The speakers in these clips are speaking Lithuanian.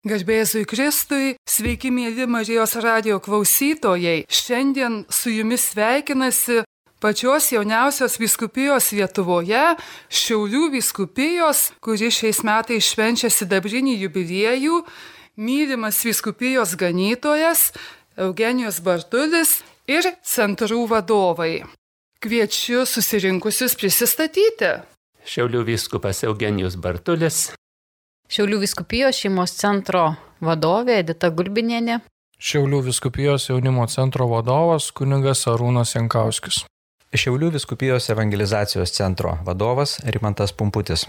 Garbėzui Kristui, sveiki mėly Marijos radio klausytojai. Šiandien su jumis sveikinasi pačios jauniausios viskupijos Lietuvoje, Šiaulių viskupijos, kuri šiais metais švenčia sidabrinį jubiliejų, mylimas viskupijos ganytojas Eugenijos Bartulis ir centrų vadovai. Kviečiu susirinkusius prisistatyti. Šiaulių vyskupas Eugenijus Bartulis, Šiaulių viskupijos šeimos centro vadovė Edita Gulbinienė. Šiaulių viskupijos jaunimo centro vadovas kunigas Arūnas Jankauskis. Šiaulių viskupijos evangelizacijos centro vadovas Rimantas Pumputis.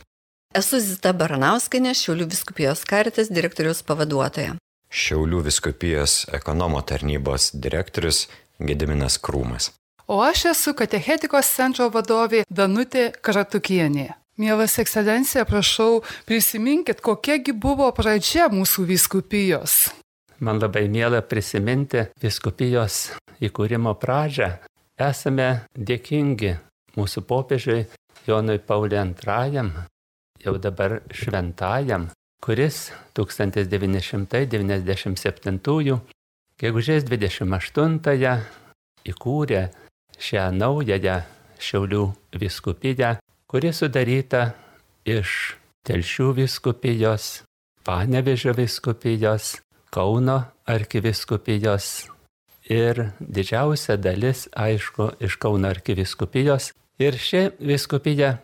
Esu Zita Baranauskinė, Šiaulių viskupijos karitas direktoriaus pavaduotoja. Šiaulių viskupijos ekonomo tarnybos direktorius Gediminas Krūmas. O aš esu katechetikos centro vadovė Danutė Karatukienė. Mielas ekscelencija, prašau, prisiminkit, kokiagi buvo pradžia mūsų viskupijos. Man labai mėla prisiminti viskupijos įkūrimo pradžią. Esame dėkingi mūsų popiežiui Jonui Pauliui II, jau dabar šventajam, kuris 1997 gegužės 28 įkūrė šią naująją Šiaulių viskupiją kuri sudaryta iš Telšių viskupijos, Panevežio viskupijos, Kauno arkiviskupijos ir didžiausia dalis, aišku, iš Kauno arkiviskupijos. Ir ši viskupija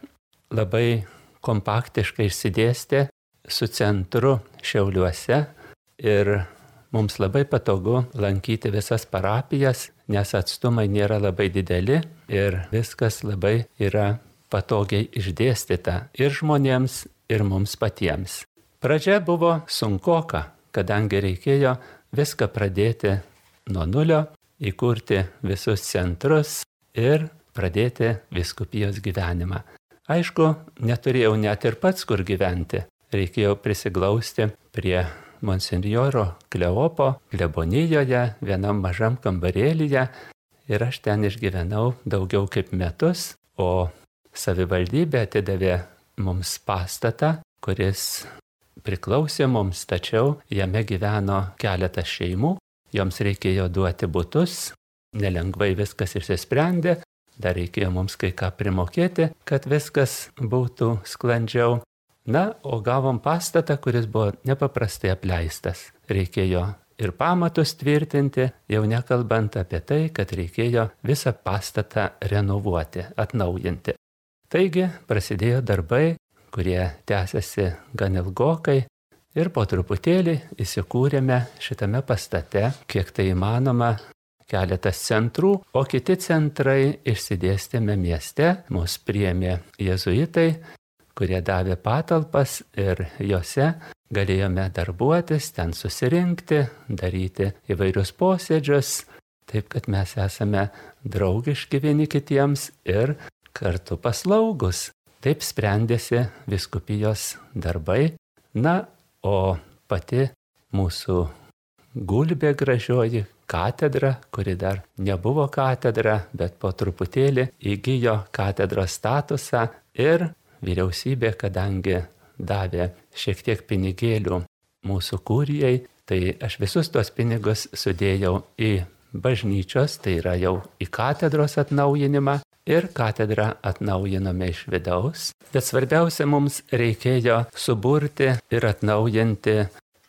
labai kompaktiškai išsidėstė su centru Šiauliuose ir mums labai patogu lankyti visas parapijas, nes atstumai nėra labai dideli ir viskas labai yra patogiai išdėstyta ir žmonėms, ir mums patiems. Pradžia buvo sunkoka, kadangi reikėjo viską pradėti nuo nulio, įkurti visus centrus ir pradėti viskupijos gyvenimą. Aišku, neturėjau net ir pats kur gyventi. Reikėjo prisiglausti prie monsinjoro Kleopo klebonijoje, vienam mažam kambarėlyje ir aš ten išgyvenau daugiau kaip metus, o savivaldybė atidavė mums pastatą, kuris priklausė mums, tačiau jame gyveno keletas šeimų, joms reikėjo duoti būtus, nelengvai viskas išsisprendė, dar reikėjo mums kai ką primokėti, kad viskas būtų sklandžiau. Na, o gavom pastatą, kuris buvo nepaprastai apleistas. Reikėjo ir pamatus tvirtinti, jau nekalbant apie tai, kad reikėjo visą pastatą renovuoti, atnaujinti. Taigi prasidėjo darbai, kurie tęsiasi gan ilgokai ir po truputėlį įsikūrėme šitame pastate, kiek tai įmanoma, keletas centrų, o kiti centrai išsidėstėme mieste, mus priemė jezuitai, kurie davė patalpas ir juose galėjome darbuotis, ten susirinkti, daryti įvairius posėdžius, taip kad mes esame draugiški vieni kitiems ir kartu paslaugus. Taip sprendėsi viskupijos darbai. Na, o pati mūsų gulbė gražioji katedra, kuri dar nebuvo katedra, bet po truputėlį įgyjo katedros statusą ir vyriausybė, kadangi davė šiek tiek pinigėlių mūsų kūrijai, tai aš visus tuos pinigus sudėjau į bažnyčios, tai yra jau į katedros atnaujinimą ir katedrą atnaujinome iš vidaus. Bet svarbiausia mums reikėjo suburti ir atnaujinti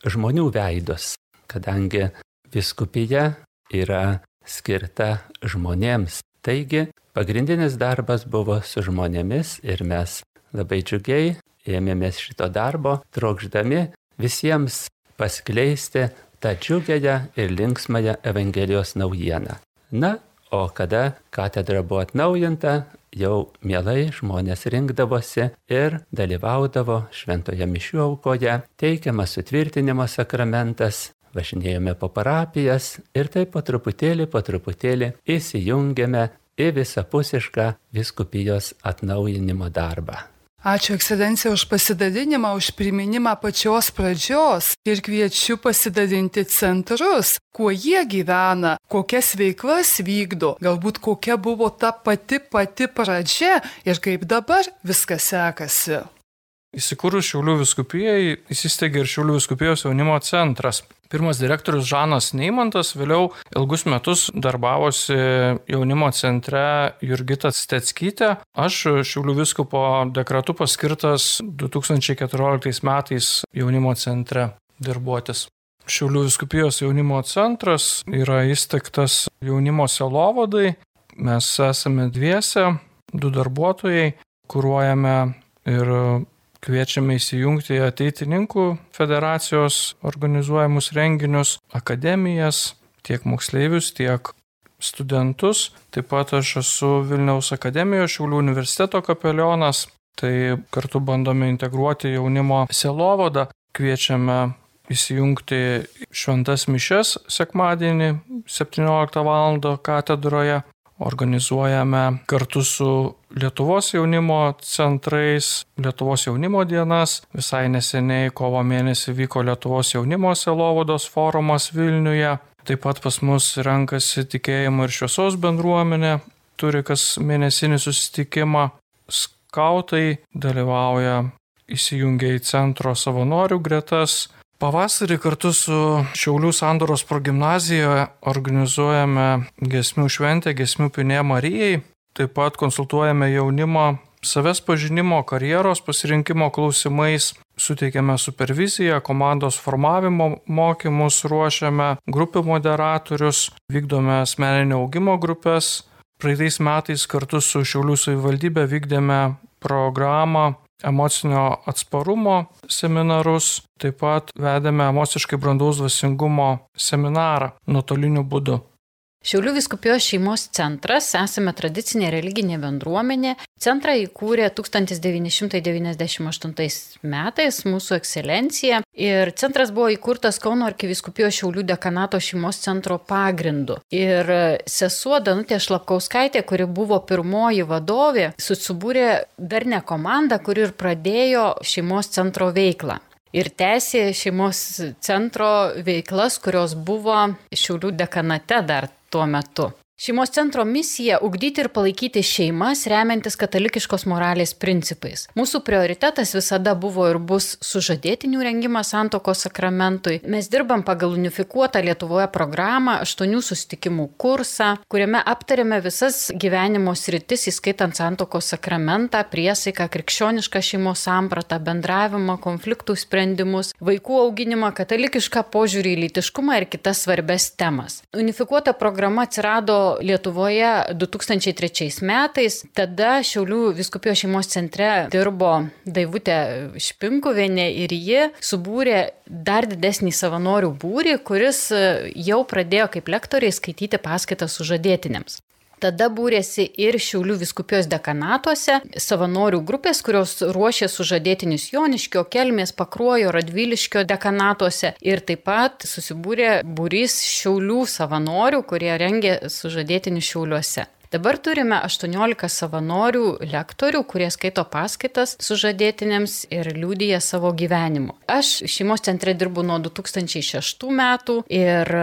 žmonių veidus, kadangi viskupija yra skirta žmonėms. Taigi pagrindinis darbas buvo su žmonėmis ir mes labai džiugiai ėmėmės šito darbo, trokšdami visiems paskleisti tą džiugęją ir linksmąją Evangelijos naujieną. Na, o kada katedra buvo atnaujinta, jau mielai žmonės rinkdavosi ir dalyvaudavo šventoje mišių aukoje, teikiamas sutvirtinimo sakramentas, važinėjome po parapijas ir taip po truputėlį, po truputėlį įsijungėme į visapusišką viskupijos atnaujinimo darbą. Ačiū ekscelencija už pasidalinimą, už priminimą pačios pradžios ir kviečiu pasidalinti centrus, kuo jie gyvena, kokias veiklas vykdo, galbūt kokia buvo ta pati pati pradžia ir kaip dabar viskas sekasi. Įsikūrus Šiaulių viskupijai įsisteigė ir Šiaulių viskupijos jaunimo centras. Pirmas direktorius Žanas Neimantas vėliau ilgus metus darbavosi jaunimo centre Jurgita Stetskytė. Aš Šiaulių viskupo dekretu paskirtas 2014 metais jaunimo centre darbuotis. Šiaulių viskupijos jaunimo centras yra įsteigtas jaunimo selovadai. Mes esame dviese, du darbuotojai, kūruojame ir Kviečiame įsijungti į ateitininkų federacijos organizuojamus renginius, akademijas, tiek moksleivius, tiek studentus. Taip pat aš esu Vilniaus akademijos Šiaulių universiteto kapelionas, tai kartu bandome integruoti jaunimo selovadą, kviečiame įsijungti šventas mišes sekmadienį 17 val. katedroje, organizuojame kartu su Lietuvos jaunimo centrais, Lietuvos jaunimo dienas. Visai neseniai kovo mėnesį vyko Lietuvos jaunimo selovados forumas Vilniuje. Taip pat pas mus renkasi tikėjimo ir šviesos bendruomenė, turi kas mėnesinį susitikimą. Skautai dalyvauja įsijungia į centro savanorių gretas, Pavasarį kartu su Šiaulių sandoros progymnazijoje organizuojame gesmių šventę, gesmių pinė Marijai. Taip pat konsultuojame jaunimo savęs pažinimo, karjeros pasirinkimo klausimais, suteikiame superviziją, komandos formavimo mokymus, ruošiame grupių moderatorius, vykdome asmeninio augimo grupės. Praeitais metais kartu su Šiaulių savivaldybė vykdėme programą emocinio atsparumo seminarus, taip pat vedėme emociškai brandaus dvasingumo seminarą nuotoliniu būdu. Šiaulių viskupijos šeimos centras, esame tradicinė religinė bendruomenė. Centrą įkūrė 1998 metais mūsų ekscelencija ir centras buvo įkurtas Kauno arkiviskupijos Šiaulių dekanato šeimos centro pagrindu. Ir sesuo Danutė Šlapkauskaitė, kuri buvo pirmoji vadovė, susibūrė dar ne komandą, kuri ir pradėjo šeimos centro veiklą ir tęsė šeimos centro veiklas, kurios buvo Šiaulių dekanate dar tuo metu. Šeimos centro misija - ugdyti ir palaikyti šeimas, remiantis katalikiškos moralės principais. Mūsų prioritetas visada buvo ir bus sužadėtinių rengimas santokos sakramentui. Mes dirbam pagal unifikuotą Lietuvoje programą, aštuonių susitikimų kursą, kuriame aptarėme visas gyvenimo sritis, įskaitant santokos sakramentą, priesaiką, krikščionišką šeimos sampratą, bendravimą, konfliktų sprendimus, vaikų auginimą, katalikišką požiūrį į lytiškumą ir kitas svarbes temas. Unifikuota programa atsirado Lietuvoje 2003 metais. Tada Šiaulių viskupijos šeimos centre dirbo Daivutė Špinkuvienė ir ji subūrė dar didesnį savanorių būrį, kuris jau pradėjo kaip lektoriai skaityti paskaitas sužadėtinėms. Tada būrėsi ir Šiaulių viskupijos dekanatuose savanorių grupės, kurios ruošė sužadėtinius Joniškio, Kelmės, Pakruojo, Radviliškio dekanatuose ir taip pat susibūrė būrys Šiaulių savanorių, kurie rengė sužadėtinius Šiauliuose. Dabar turime 18 savanorių lektorių, kurie skaito paskaitas sužadėtinėms ir liūdija savo gyvenimu. Aš šeimos centre dirbu nuo 2006 metų ir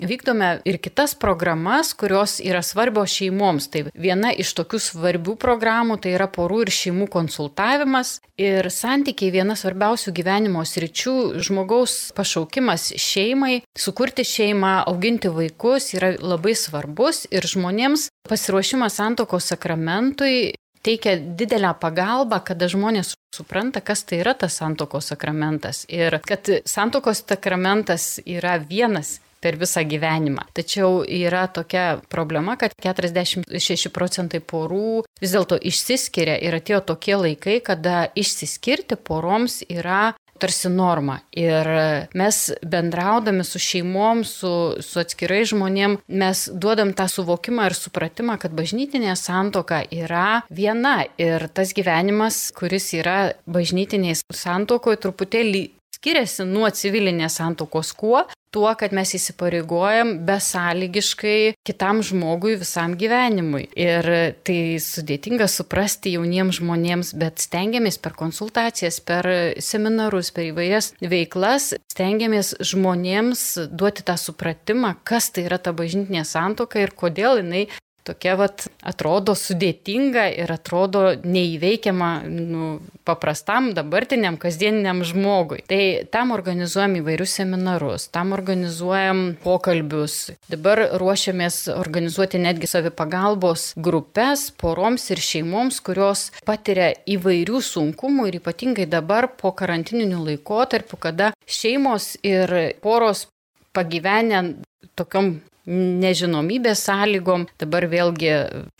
Vykdome ir kitas programas, kurios yra svarbios šeimoms. Tai viena iš tokių svarbių programų tai yra porų ir šeimų konsultavimas. Ir santykiai viena svarbiausių gyvenimo sričių - žmogaus pašaukimas šeimai, sukurti šeimą, auginti vaikus yra labai svarbus ir žmonėms pasiruošimas santokos sakramentui teikia didelę pagalbą, kada žmonės supranta, kas tai yra tas santokos sakramentas ir kad santokos sakramentas yra vienas per visą gyvenimą. Tačiau yra tokia problema, kad 46 procentai porų vis dėlto išsiskiria ir atėjo tokie laikai, kada išsiskirti poroms yra tarsi norma. Ir mes bendraudami su šeimom, su, su atskirai žmonėm, mes duodam tą suvokimą ir supratimą, kad bažnytinė santoka yra viena. Ir tas gyvenimas, kuris yra bažnytinės santokoje, truputėlį skiriasi nuo civilinės santokos kuo? Tuo, kad mes įsipareigojam besąlygiškai kitam žmogui visam gyvenimui. Ir tai sudėtinga suprasti jauniems žmonėms, bet stengiamės per konsultacijas, per seminarus, per įvairias veiklas, stengiamės žmonėms duoti tą supratimą, kas tai yra ta bažnytinė santoka ir kodėl jinai tokia vat atrodo sudėtinga ir atrodo neįveikiama nu, paprastam dabartiniam kasdieniniam žmogui. Tai tam organizuojam įvairius seminarus, tam organizuojam pokalbius. Dabar ruošiamės organizuoti netgi savipagalbos grupės poroms ir šeimoms, kurios patiria įvairių sunkumų ir ypatingai dabar po karantininių laikotarpių, kada šeimos ir poros pagyvenę tokiom nežinomybės sąlygom. Dabar vėlgi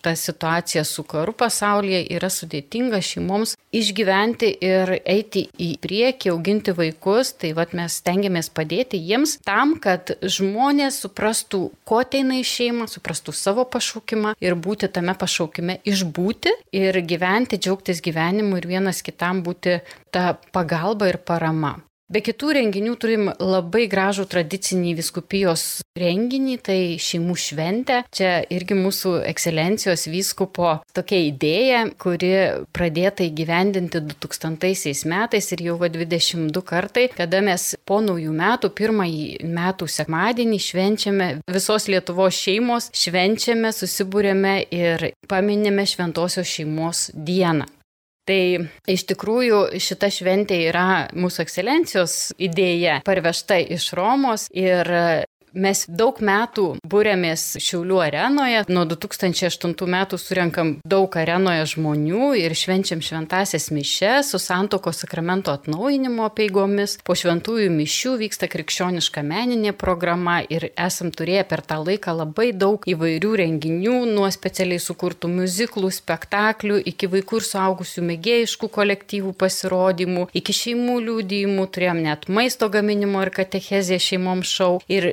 ta situacija su karu pasaulyje yra sudėtinga šeimoms išgyventi ir eiti į priekį, auginti vaikus. Tai vad mes stengiamės padėti jiems tam, kad žmonės suprastų, ko ateina į šeimą, suprastų savo pašaukimą ir būti tame pašaukime išbūti ir gyventi, džiaugtis gyvenimu ir vienas kitam būti ta pagalba ir parama. Be kitų renginių turim labai gražų tradicinį viskupijos renginį, tai šeimų šventė. Čia irgi mūsų ekscelencijos vyskupo tokia idėja, kuri pradėta įgyvendinti 2000 metais ir jau 22 kartai, kada mes po naujų metų, pirmąjį metų sekmadienį švenčiame visos Lietuvos šeimos, švenčiame, susibūrėme ir paminėme Šventojios šeimos dieną. Tai iš tikrųjų šita šventė yra mūsų ekscelencijos idėja parvežta iš Romos ir Mes daug metų būrėmės Šiaulių arenoje. Nuo 2008 metų surenkam daug arenoje žmonių ir švenčiam šventasias mišes su santoko sakramento atnaujinimo peigomis. Po šventųjų mišių vyksta krikščioniška meninė programa ir esam turėję per tą laiką labai daug įvairių renginių, nuo specialiai sukurtų muziklų, spektaklių, iki vaikų ir suaugusių mėgėjiškų kolektyvų pasirodymų, iki šeimų liūdėjimų, turėjom net maisto gaminimo ir katechezė šeimoms šau. Ir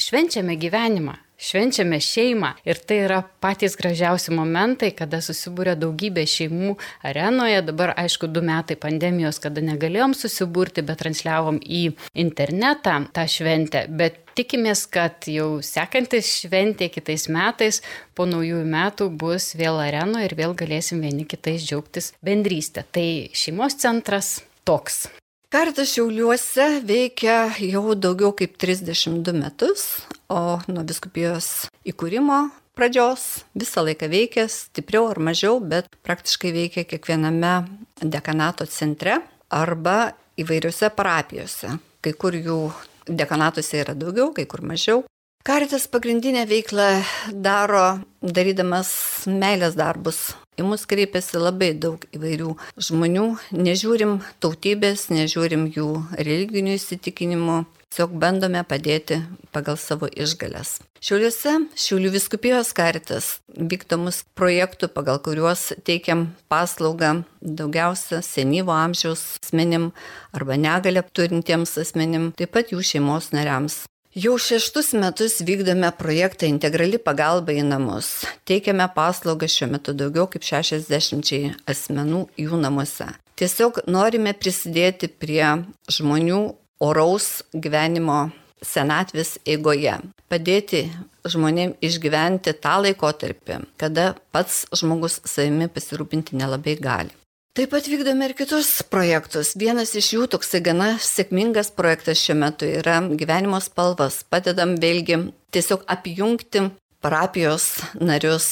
švenčiame gyvenimą, švenčiame šeimą ir tai yra patys gražiausi momentai, kada susibūrė daugybė šeimų arenoje. Dabar, aišku, du metai pandemijos, kada negalėjom susiburti, bet transliavom į internetą tą šventę. Bet tikimės, kad jau sekantis šventė kitais metais, po naujųjų metų bus vėl arenoje ir vėl galėsim vieni kitais džiaugtis bendrystę. Tai šeimos centras toks. Karitas Šiauliuose veikia jau daugiau kaip 32 metus, o nuo viskupijos įkūrimo pradžios visą laiką veikia, stipriau ar mažiau, bet praktiškai veikia kiekviename dekanato centre arba įvairiose parapijose. Kai kur jų dekanatuose yra daugiau, kai kur mažiau. Karitas pagrindinę veiklą daro darydamas meilės darbus Į mus kreipiasi labai daug įvairių žmonių, nežiūrim tautybės, nežiūrim jų religinių įsitikinimų, tiesiog bandome padėti pagal savo išgalės. Šiauliuose Šiaulių viskupijos karitas vykdomus projektų, pagal kuriuos teikiam paslaugą daugiausia senyvo amžiaus asmenim arba negalę turintiems asmenim, taip pat jų šeimos nariams. Jau šeštus metus vykdome projektą Integrali pagalba į namus. Teikiame paslaugą šiuo metu daugiau kaip 60 asmenų jų namuose. Tiesiog norime prisidėti prie žmonių oraus gyvenimo senatvės eigoje. Padėti žmonėm išgyventi tą laikotarpį, kada pats žmogus savimi pasirūpinti nelabai gali. Taip pat vykdome ir kitus projektus. Vienas iš jų toksai gana sėkmingas projektas šiuo metu yra gyvenimo spalvas. Padedam vėlgi tiesiog apjungti parapijos narius,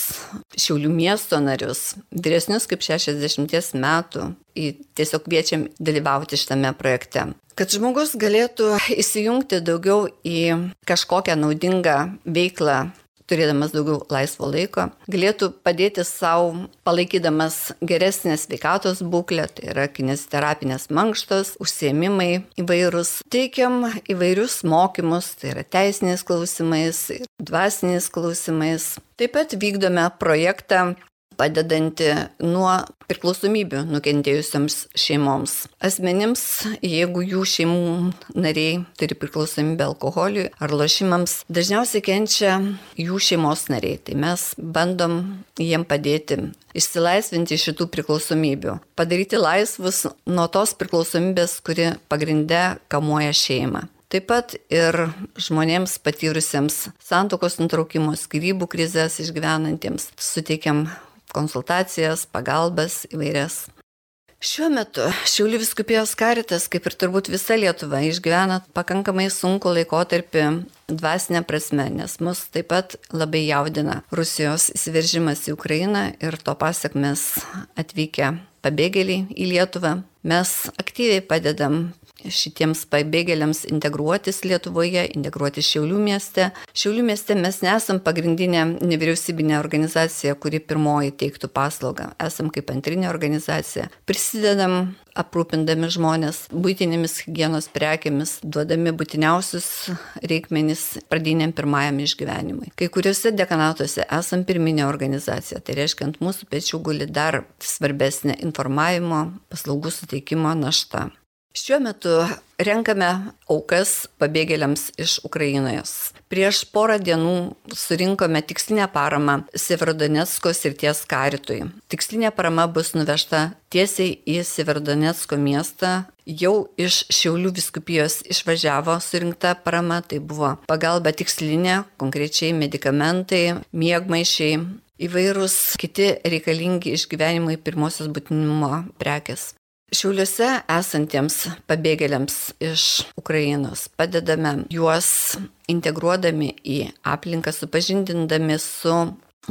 Šiaulių miesto narius, vyresnius kaip 60 metų. Į tiesiog kviečiam dalyvauti šitame projekte. Kad žmogus galėtų įsijungti daugiau į kažkokią naudingą veiklą turėdamas daugiau laisvo laiko, galėtų padėti savo, palaikydamas geresnę sveikatos būklę, tai yra kinesioterapinės mankštos, užsiemimai įvairūs. Teikiam įvairius mokymus, tai yra teisiniais klausimais, dvasiniais klausimais. Taip pat vykdome projektą padedanti nuo priklausomybių nukentėjusiems šeimoms. Asmenims, jeigu jų šeimų nariai turi priklausomybę alkoholiui ar lošimams, dažniausiai kenčia jų šeimos nariai. Tai mes bandom jiem padėti išsilaisvinti šitų priklausomybių, padaryti laisvus nuo tos priklausomybės, kuri pagrinde kamuoja šeimą. Taip pat ir žmonėms patyrusiems santokos nutraukimo, skirybų krizės išgyvenantiems suteikiam konsultacijas, pagalbas įvairias. Šiuo metu Šiaulių viskupijos karitas, kaip ir turbūt visa Lietuva, išgyvena pakankamai sunku laikotarpį dvasinė prasme, nes mus taip pat labai jaudina Rusijos įsiveržimas į Ukrainą ir to pasiekmes atvykę pabėgėliai į Lietuvą. Mes aktyviai padedam šitiems pabėgėliams integruotis Lietuvoje, integruotis Šiaulių mieste. Šiaulių mieste mes nesam pagrindinė nevyriausybinė organizacija, kuri pirmoji teiktų paslaugą. Esam kaip antrinė organizacija. Prisidedam aprūpindami žmonės būtinėmis hygienos prekėmis, duodami būtiniausius reikmenis pradiniam pirmajam išgyvenimui. Kai kuriuose dekanatuose esam pirminė organizacija, tai reiškia, ant mūsų pečių guli dar svarbesnė informavimo, paslaugų suteikimo našta. Šiuo metu renkame aukas pabėgėliams iš Ukrainos. Prieš porą dienų surinkome tikslinę paramą Severodonetsko srities karitui. Tikslinė parama bus nuvežta tiesiai į Severodonetsko miestą. Jau iš Šiaulių viskupijos išvažiavo surinkta parama, tai buvo pagalba tikslinė, konkrečiai medikamentai, miegmaišiai, įvairūs kiti reikalingi išgyvenimui pirmosios būtinumo prekes. Šiauliuose esantiems pabėgėliams iš Ukrainos padedame juos integruodami į aplinką, supažindindami su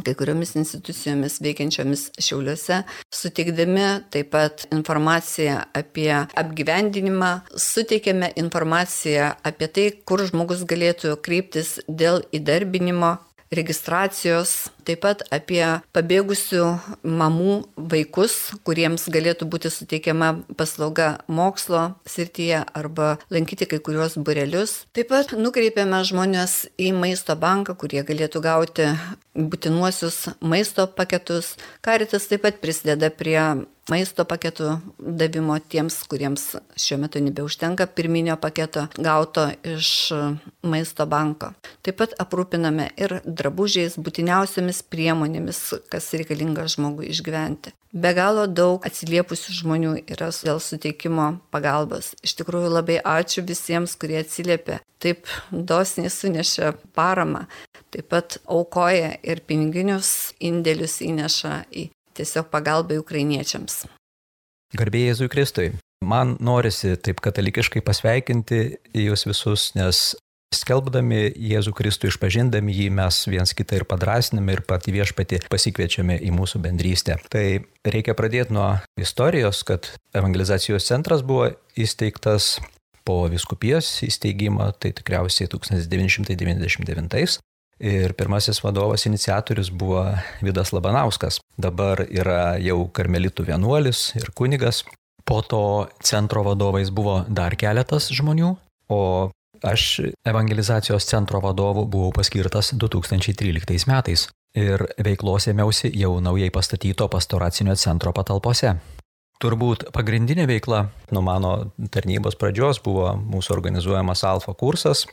kai kuriomis institucijomis veikiančiomis Šiauliuose, suteikdami taip pat informaciją apie apgyvendinimą, suteikėme informaciją apie tai, kur žmogus galėtų kreiptis dėl įdarbinimo registracijos, taip pat apie pabėgusių mamų vaikus, kuriems galėtų būti suteikiama paslauga mokslo srityje arba lankyti kai kuriuos burelius. Taip pat nukreipiame žmonės į maisto banką, kurie galėtų gauti būtinuosius maisto paketus. Karitas taip pat prisideda prie maisto paketų davimo tiems, kuriems šiuo metu nebeužtenka pirminio paketo gauto iš maisto banko. Taip pat aprūpiname ir drabužiais, būtiniausiamis priemonėmis, kas reikalinga žmogui išgyventi. Be galo daug atsiliepusių žmonių yra dėl suteikimo pagalbos. Iš tikrųjų labai ačiū visiems, kurie atsiliepia. Taip dosniai sunešia paramą, taip pat aukoja ir piniginius indėlius įneša į tiesiog pagalbai ukrainiečiams. Garbėjai Jėzui Kristui. Man norisi taip katalikiškai pasveikinti jūs visus, nes skelbdami Jėzų Kristų, išpažindami jį, mes viens kitą ir padrasiname ir patį viešpatį pasikviečiame į mūsų bendrystę. Tai reikia pradėti nuo istorijos, kad evangelizacijos centras buvo įsteigtas po viskupijos įsteigimo, tai tikriausiai 1999 Ir pirmasis vadovas iniciatorius buvo Vidas Labanauskas. Dabar yra jau karmelitų vienuolis ir kunigas. Po to centro vadovais buvo dar keletas žmonių, o aš evangelizacijos centro vadovu buvau paskirtas 2013 metais ir veiklos ėmiausi jau naujai pastatyto pastoracinio centro patalpose. Turbūt pagrindinė veikla nuo mano tarnybos pradžios buvo mūsų organizuojamas alfa kursas,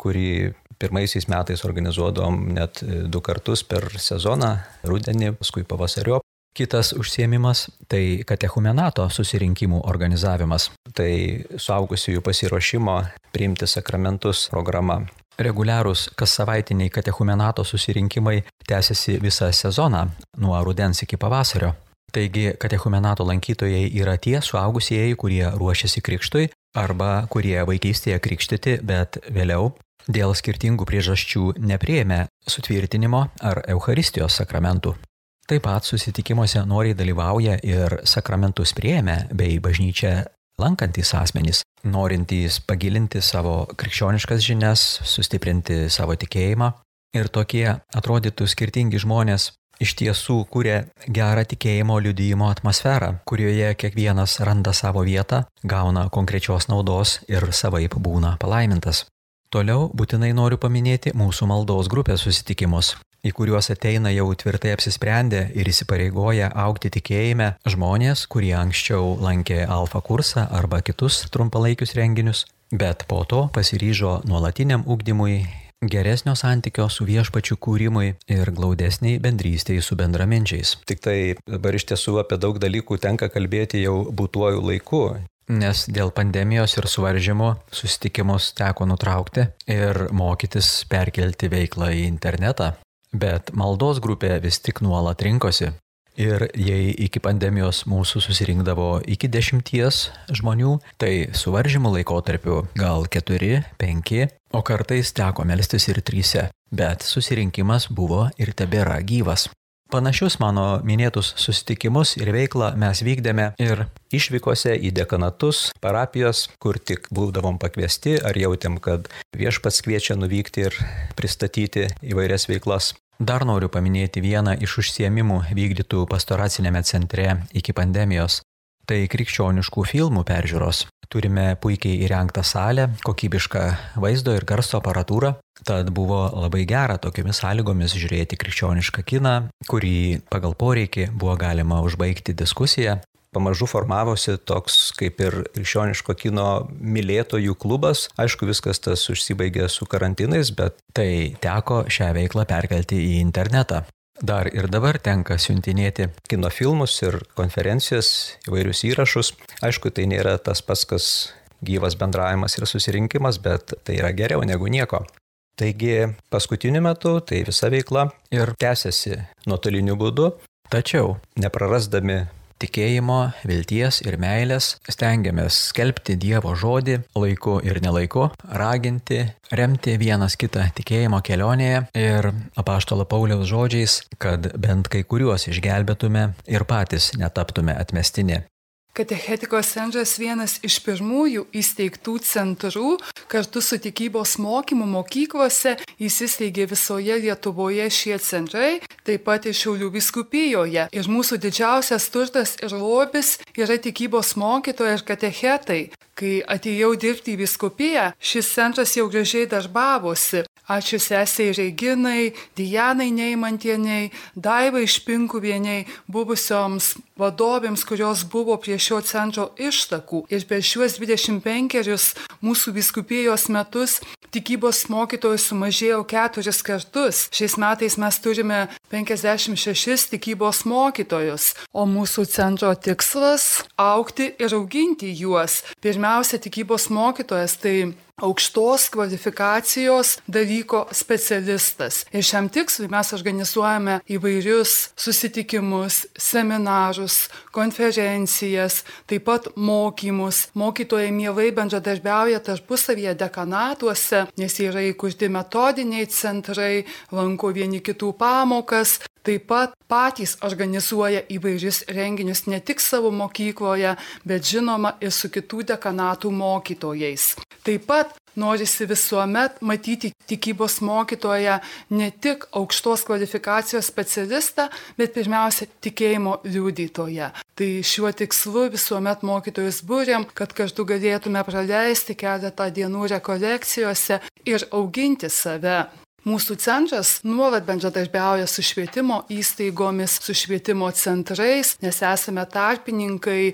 kurį Pirmaisiais metais organizuodom net du kartus per sezoną, rudenį, paskui pavasario. Kitas užsiemimas - tai katechumenato susirinkimų organizavimas. Tai suaugusiųjų pasiruošimo priimti sakramentus programa. Reguliarūs kas savaitiniai katechumenato susirinkimai tęsiasi visą sezoną nuo rudens iki pavasario. Taigi katechumenato lankytojai yra tie suaugusieji, kurie ruošiasi krikštui arba kurie vaikystėje krikštyti, bet vėliau dėl skirtingų priežasčių neprieėmė sutvirtinimo ar Euharistijos sakramentų. Taip pat susitikimuose noriai dalyvauja ir sakramentus prieėmę bei bažnyčią lankantis asmenys, norintys pagilinti savo krikščioniškas žinias, sustiprinti savo tikėjimą. Ir tokie atrodytų skirtingi žmonės iš tiesų kūrė gerą tikėjimo liudyjimo atmosferą, kurioje kiekvienas randa savo vietą, gauna konkrečios naudos ir savaip būna palaimintas. Toliau būtinai noriu paminėti mūsų maldos grupės susitikimus, į kuriuos ateina jau tvirtai apsisprendę ir įsipareigoję aukti tikėjime žmonės, kurie anksčiau lankė alfa kursą arba kitus trumpalaikius renginius, bet po to pasiryžo nuolatiniam ugdymui, geresnio santykio su viešpačiu kūrimui ir glaudesniai bendrystėje su bendraminčiais. Tik tai dabar iš tiesų apie daug dalykų tenka kalbėti jau būtuoju laiku, nes dėl pandemijos ir suvaržymų susitikimus teko nutraukti ir mokytis perkelti veiklą į internetą. Bet maldos grupė vis tik nuolat rinkosi. Ir jei iki pandemijos mūsų susirinkdavo iki dešimties žmonių, tai suvaržymų laikotarpiu gal keturi, penki, o kartais teko melstis ir tryse. Bet susirinkimas buvo ir tebėra gyvas. Panašius mano minėtus susitikimus ir veiklą mes vykdėme ir išvykose į dekanatus, parapijos, kur tik būdavom pakviesti ar jautėm, kad viešpats kviečia nuvykti ir pristatyti įvairias veiklas. Dar noriu paminėti vieną iš užsiemimų vykdytų pastoracinėme centre iki pandemijos. Tai krikščioniškų filmų peržiūros. Turime puikiai įrengtą salę, kokybišką vaizdo ir garso aparatūrą, tad buvo labai gera tokiomis sąlygomis žiūrėti krikščionišką kiną, kurį pagal poreikį buvo galima užbaigti diskusiją pamažu formavosi toks kaip ir krikščioniško kino mylėtojų klubas. Aišku, viskas tas užsibaigė su karantinais, bet tai teko šią veiklą perkelti į internetą. Dar ir dabar tenka siuntinėti kino filmus ir konferencijas, įvairius įrašus. Aišku, tai nėra tas pats, kas gyvas bendravimas ir susirinkimas, bet tai yra geriau negu nieko. Taigi paskutiniu metu tai visa veikla ir tęsiasi nuotoliniu būdu, tačiau neprarasdami tikėjimo, vilties ir meilės, stengiamės skelbti Dievo žodį laiku ir nelaiku, raginti, remti vienas kitą tikėjimo kelionėje ir apaštalo Pauliaus žodžiais, kad bent kai kuriuos išgelbėtume ir patys netaptume atmestini. Katechetikos centras vienas iš pirmųjų įsteigtų centrų, kartu su tikybos mokymu mokyklose įsisteigė visoje Lietuvoje šie centrai, taip pat ir Šiaulių viskupijoje. Ir mūsų didžiausias turtas ir lobis yra tikybos mokytojai ir katechetai. Kai atėjau dirbti į viskupiją, šis centras jau gražiai darbavosi. Ačiū sesiai Reginai, Dijanai Neimantieniai, Daivai Špinkuvieniai, buvusioms vadovėms, kurios buvo prie šio centro ištakų. Ir per šiuos 25 mūsų viskupijos metus tikybos mokytojų sumažėjo keturis kartus. Šiais metais mes turime 56 tikybos mokytojus, o mūsų centro tikslas - aukti ir auginti juos. Pirmiausia, tikybos mokytojas tai aukštos kvalifikacijos dalyko specialistas. Ir šiam tikslui mes organizuojame įvairius susitikimus, seminarus, konferencijas, taip pat mokymus. Mokytojai mielai bendradarbiauja tarpusavyje dekanatuose, nes yra įkurti metodiniai centrai, lanko vieni kitų pamokas, taip pat patys organizuoja įvairius renginius ne tik savo mokykloje, bet žinoma ir su kitų dekanatų mokytojais. Taip pat norisi visuomet matyti tikybos mokytoją ne tik aukštos kvalifikacijos specialistą, bet pirmiausia tikėjimo liudytoją. Tai šiuo tikslu visuomet mokytojus būrėm, kad kartu galėtume praleisti keletą dienų rekolekcijose ir auginti save. Mūsų centras nuolat bendradarbiauja su švietimo įstaigomis, su švietimo centrais, nes esame tarpininkai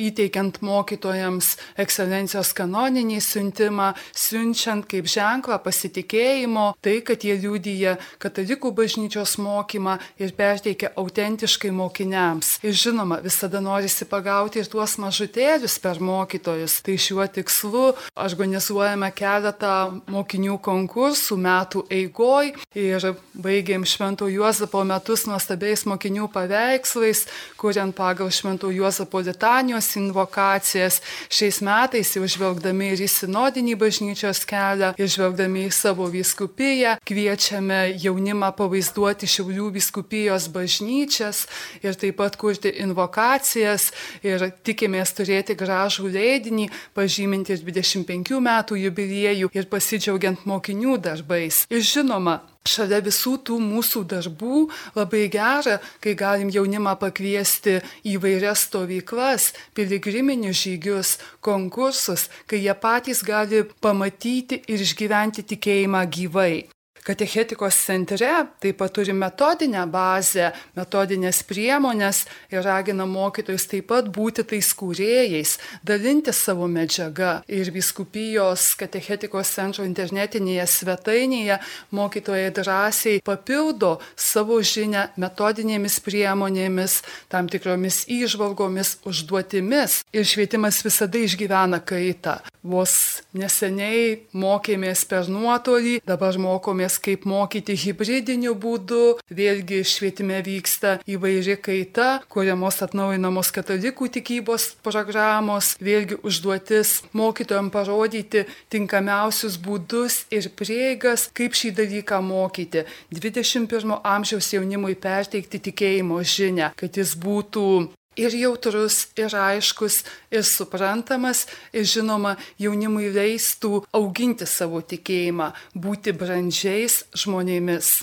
įteikiant mokytojams ekscelencijos kanoninį siuntimą, siunčiant kaip ženklą pasitikėjimo, tai, kad jie liūdija katalikų bažnyčios mokymą ir perteikia autentiškai mokiniams. Ir žinoma, visada norisi pagauti ir tuos mažutėlius per mokytojus. Tai šiuo tikslu organizuojame keletą mokinių konkursų metų eigoj ir baigėm Švento Juozapo metus nuostabiais mokinių paveikslais, kuriant pagal Švento Juozapo litanijos invokacijas. Šiais metais jau žvelgdami ir į sinodinį bažnyčios kelią, ir žvelgdami į savo viskupiją, kviečiame jaunimą pavaizduoti Šiaulių viskupijos bažnyčias ir taip pat kurti invokacijas ir tikimės turėti gražų leidinį, pažyminti 25 metų jubiliejų ir pasidžiaugiant mokinių darbais. Ir žinoma, Šalia visų tų mūsų darbų labai gera, kai galim jaunimą pakviesti į vairias stovyklas, piligriminius žygius, konkursus, kai jie patys gali pamatyti ir išgyventi tikėjimą gyvai. Katechetikos centre taip pat turi metodinę bazę, metodinės priemonės ir ragina mokytojus taip pat būti tais kūrėjais, dalinti savo medžiagą. Ir viskupijos katechetikos centro internetinėje svetainėje mokytojai drąsiai papildo savo žinę metodinėmis priemonėmis, tam tikromis įžvalgomis, užduotimis. Ir švietimas visada išgyvena kaitą. Vos neseniai mokėmės per nuotolį, dabar mokomės idėjas, kaip mokyti hybridiniu būdu. Vėlgi švietime vyksta įvairi kaita, kuriamos atnaujinamos katalikų tikybos programos. Vėlgi užduotis mokytojams parodyti tinkamiausius būdus ir prieigas, kaip šį dalyką mokyti. 21 amžiaus jaunimui perteikti tikėjimo žinę, kad jis būtų ir jautrus, ir aiškus, ir suprantamas, ir žinoma, jaunimui leistų auginti savo tikėjimą, būti brandžiais žmonėmis.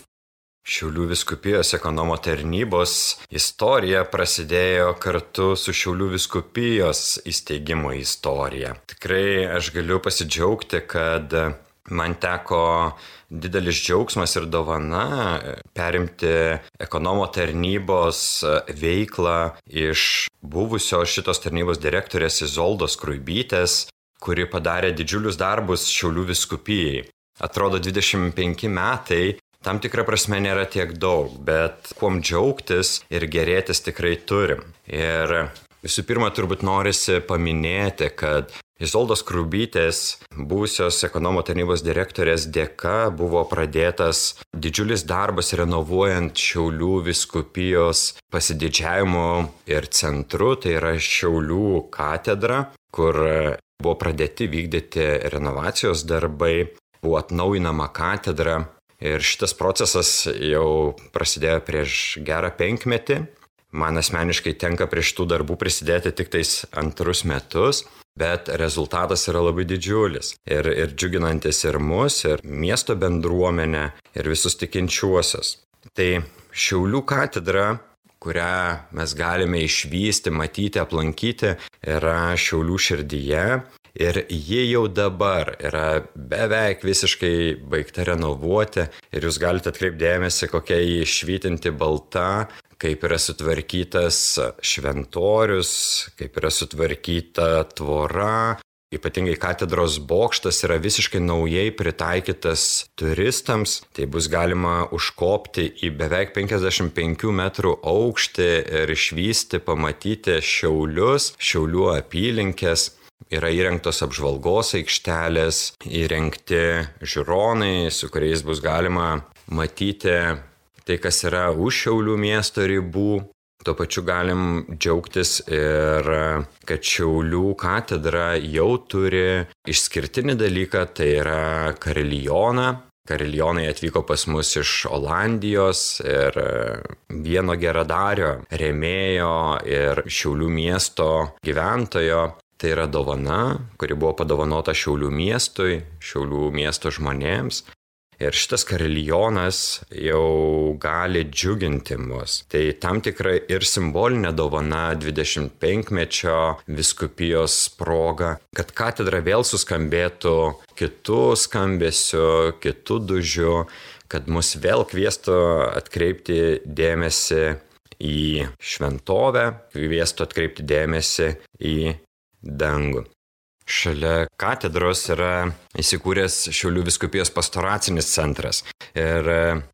Šiaulių viskupijos ekonomo tarnybos istorija prasidėjo kartu su Šiaulių viskupijos įsteigimo istorija. Tikrai aš galiu pasidžiaugti, kad man teko didelis džiaugsmas ir dovana perimti ekonomo tarnybos veiklą iš buvusios šitos tarnybos direktorės Izoldos Kruibytės, kuri padarė didžiulius darbus Šiaulių viskupijai. Atrodo, 25 metai tam tikrą prasme nėra tiek daug, bet kuom džiaugtis ir gerėtis tikrai turim. Ir visų pirma, turbūt norisi paminėti, kad Izoldos Krubytės, būsios ekonomo tarnybos direktorės dėka buvo pradėtas didžiulis darbas renovuojant Šiaulių viskupijos pasididžiavimo ir centru, tai yra Šiaulių katedra, kur buvo pradėti vykdyti renovacijos darbai, buvo atnaujinama katedra, Ir šitas procesas jau prasidėjo prieš gerą penkmetį. Man asmeniškai tenka prie šitų darbų prisidėti tik tais antrus metus, bet rezultatas yra labai didžiulis. Ir, ir džiuginantis ir mus, ir miesto bendruomenę, ir visus tikinčiuosius. Tai Šiaulių katedra kurią mes galime išvysti, matyti, aplankyti, yra Šiaulių širdyje ir ji jau dabar yra beveik visiškai baigta renovuoti ir jūs galite atkreipdėmėsi, kokia jį švytinti balta, kaip yra sutvarkytas šventorius, kaip yra sutvarkyta tvora, Ypatingai katedros bokštas yra visiškai naujai pritaikytas turistams, tai bus galima užkopti į beveik 55 metrų aukštį ir išvysti, pamatyti šiaulius, šiaulių apylinkės. Yra įrengtos apžvalgos aikštelės, įrengti žiūronai, su kuriais bus galima matyti tai, kas yra už Šiaulių miesto ribų. Tuo pačiu galim džiaugtis ir kad Šiaulių katedra jau turi išskirtinį dalyką, tai yra karelioną. Karelionai atvyko pas mus iš Olandijos ir vieno geradario, remėjo ir Šiaulių miesto gyventojo Tai yra dovana, kuri buvo padovanota Šiaulių miestui, Šiaulių miesto žmonėms. Ir šitas karelionas jau gali džiuginti mus. Tai tam tikra ir simbolinė dovana 25-mečio viskupijos proga, kad katedra vėl suskambėtų kitų skambesių, kitų dužių, kad mus vėl kvieštų atkreipti dėmesį į šventovę, kvieštų atkreipti dėmesį į dangų. Šalia katedros yra įsikūręs Šiaulių viskupijos pastoracinis centras. Ir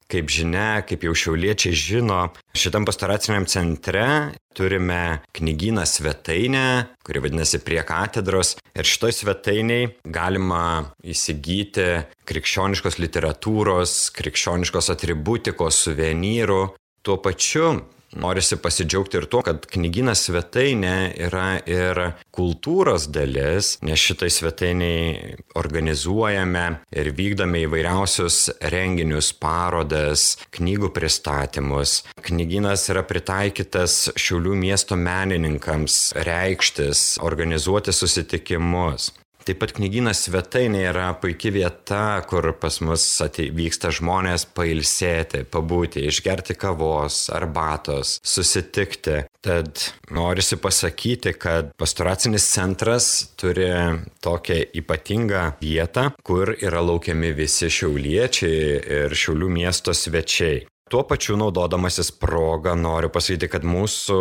kaip žinia, kaip jau šiauliečiai žino, šitam pastoraciniam centre turime knygyną svetainę, kuri vadinasi prie katedros. Ir šitoj svetainiai galima įsigyti krikščioniškos literatūros, krikščioniškos atributikos, suvenyrų. Tuo pačiu norisi pasidžiaugti ir tuo, kad knyginas svetainė yra ir kultūros dalis, nes šitai svetainiai organizuojame ir vykdome įvairiausius renginius, parodas, knygų pristatymus. Knyginas yra pritaikytas Šiaulių miesto menininkams reikštis, organizuoti susitikimus. Taip pat knygynas svetainė yra puikia vieta, kur pas mus vyksta žmonės pailsėti, pabūti, išgerti kavos, arbatos, susitikti. Tad norisi pasakyti, kad pastoracinis centras turi tokią ypatingą vietą, kur yra laukiami visi šiauliečiai ir šiaulių miesto svečiai. Tuo pačiu naudodamasis progą noriu pasakyti, kad mūsų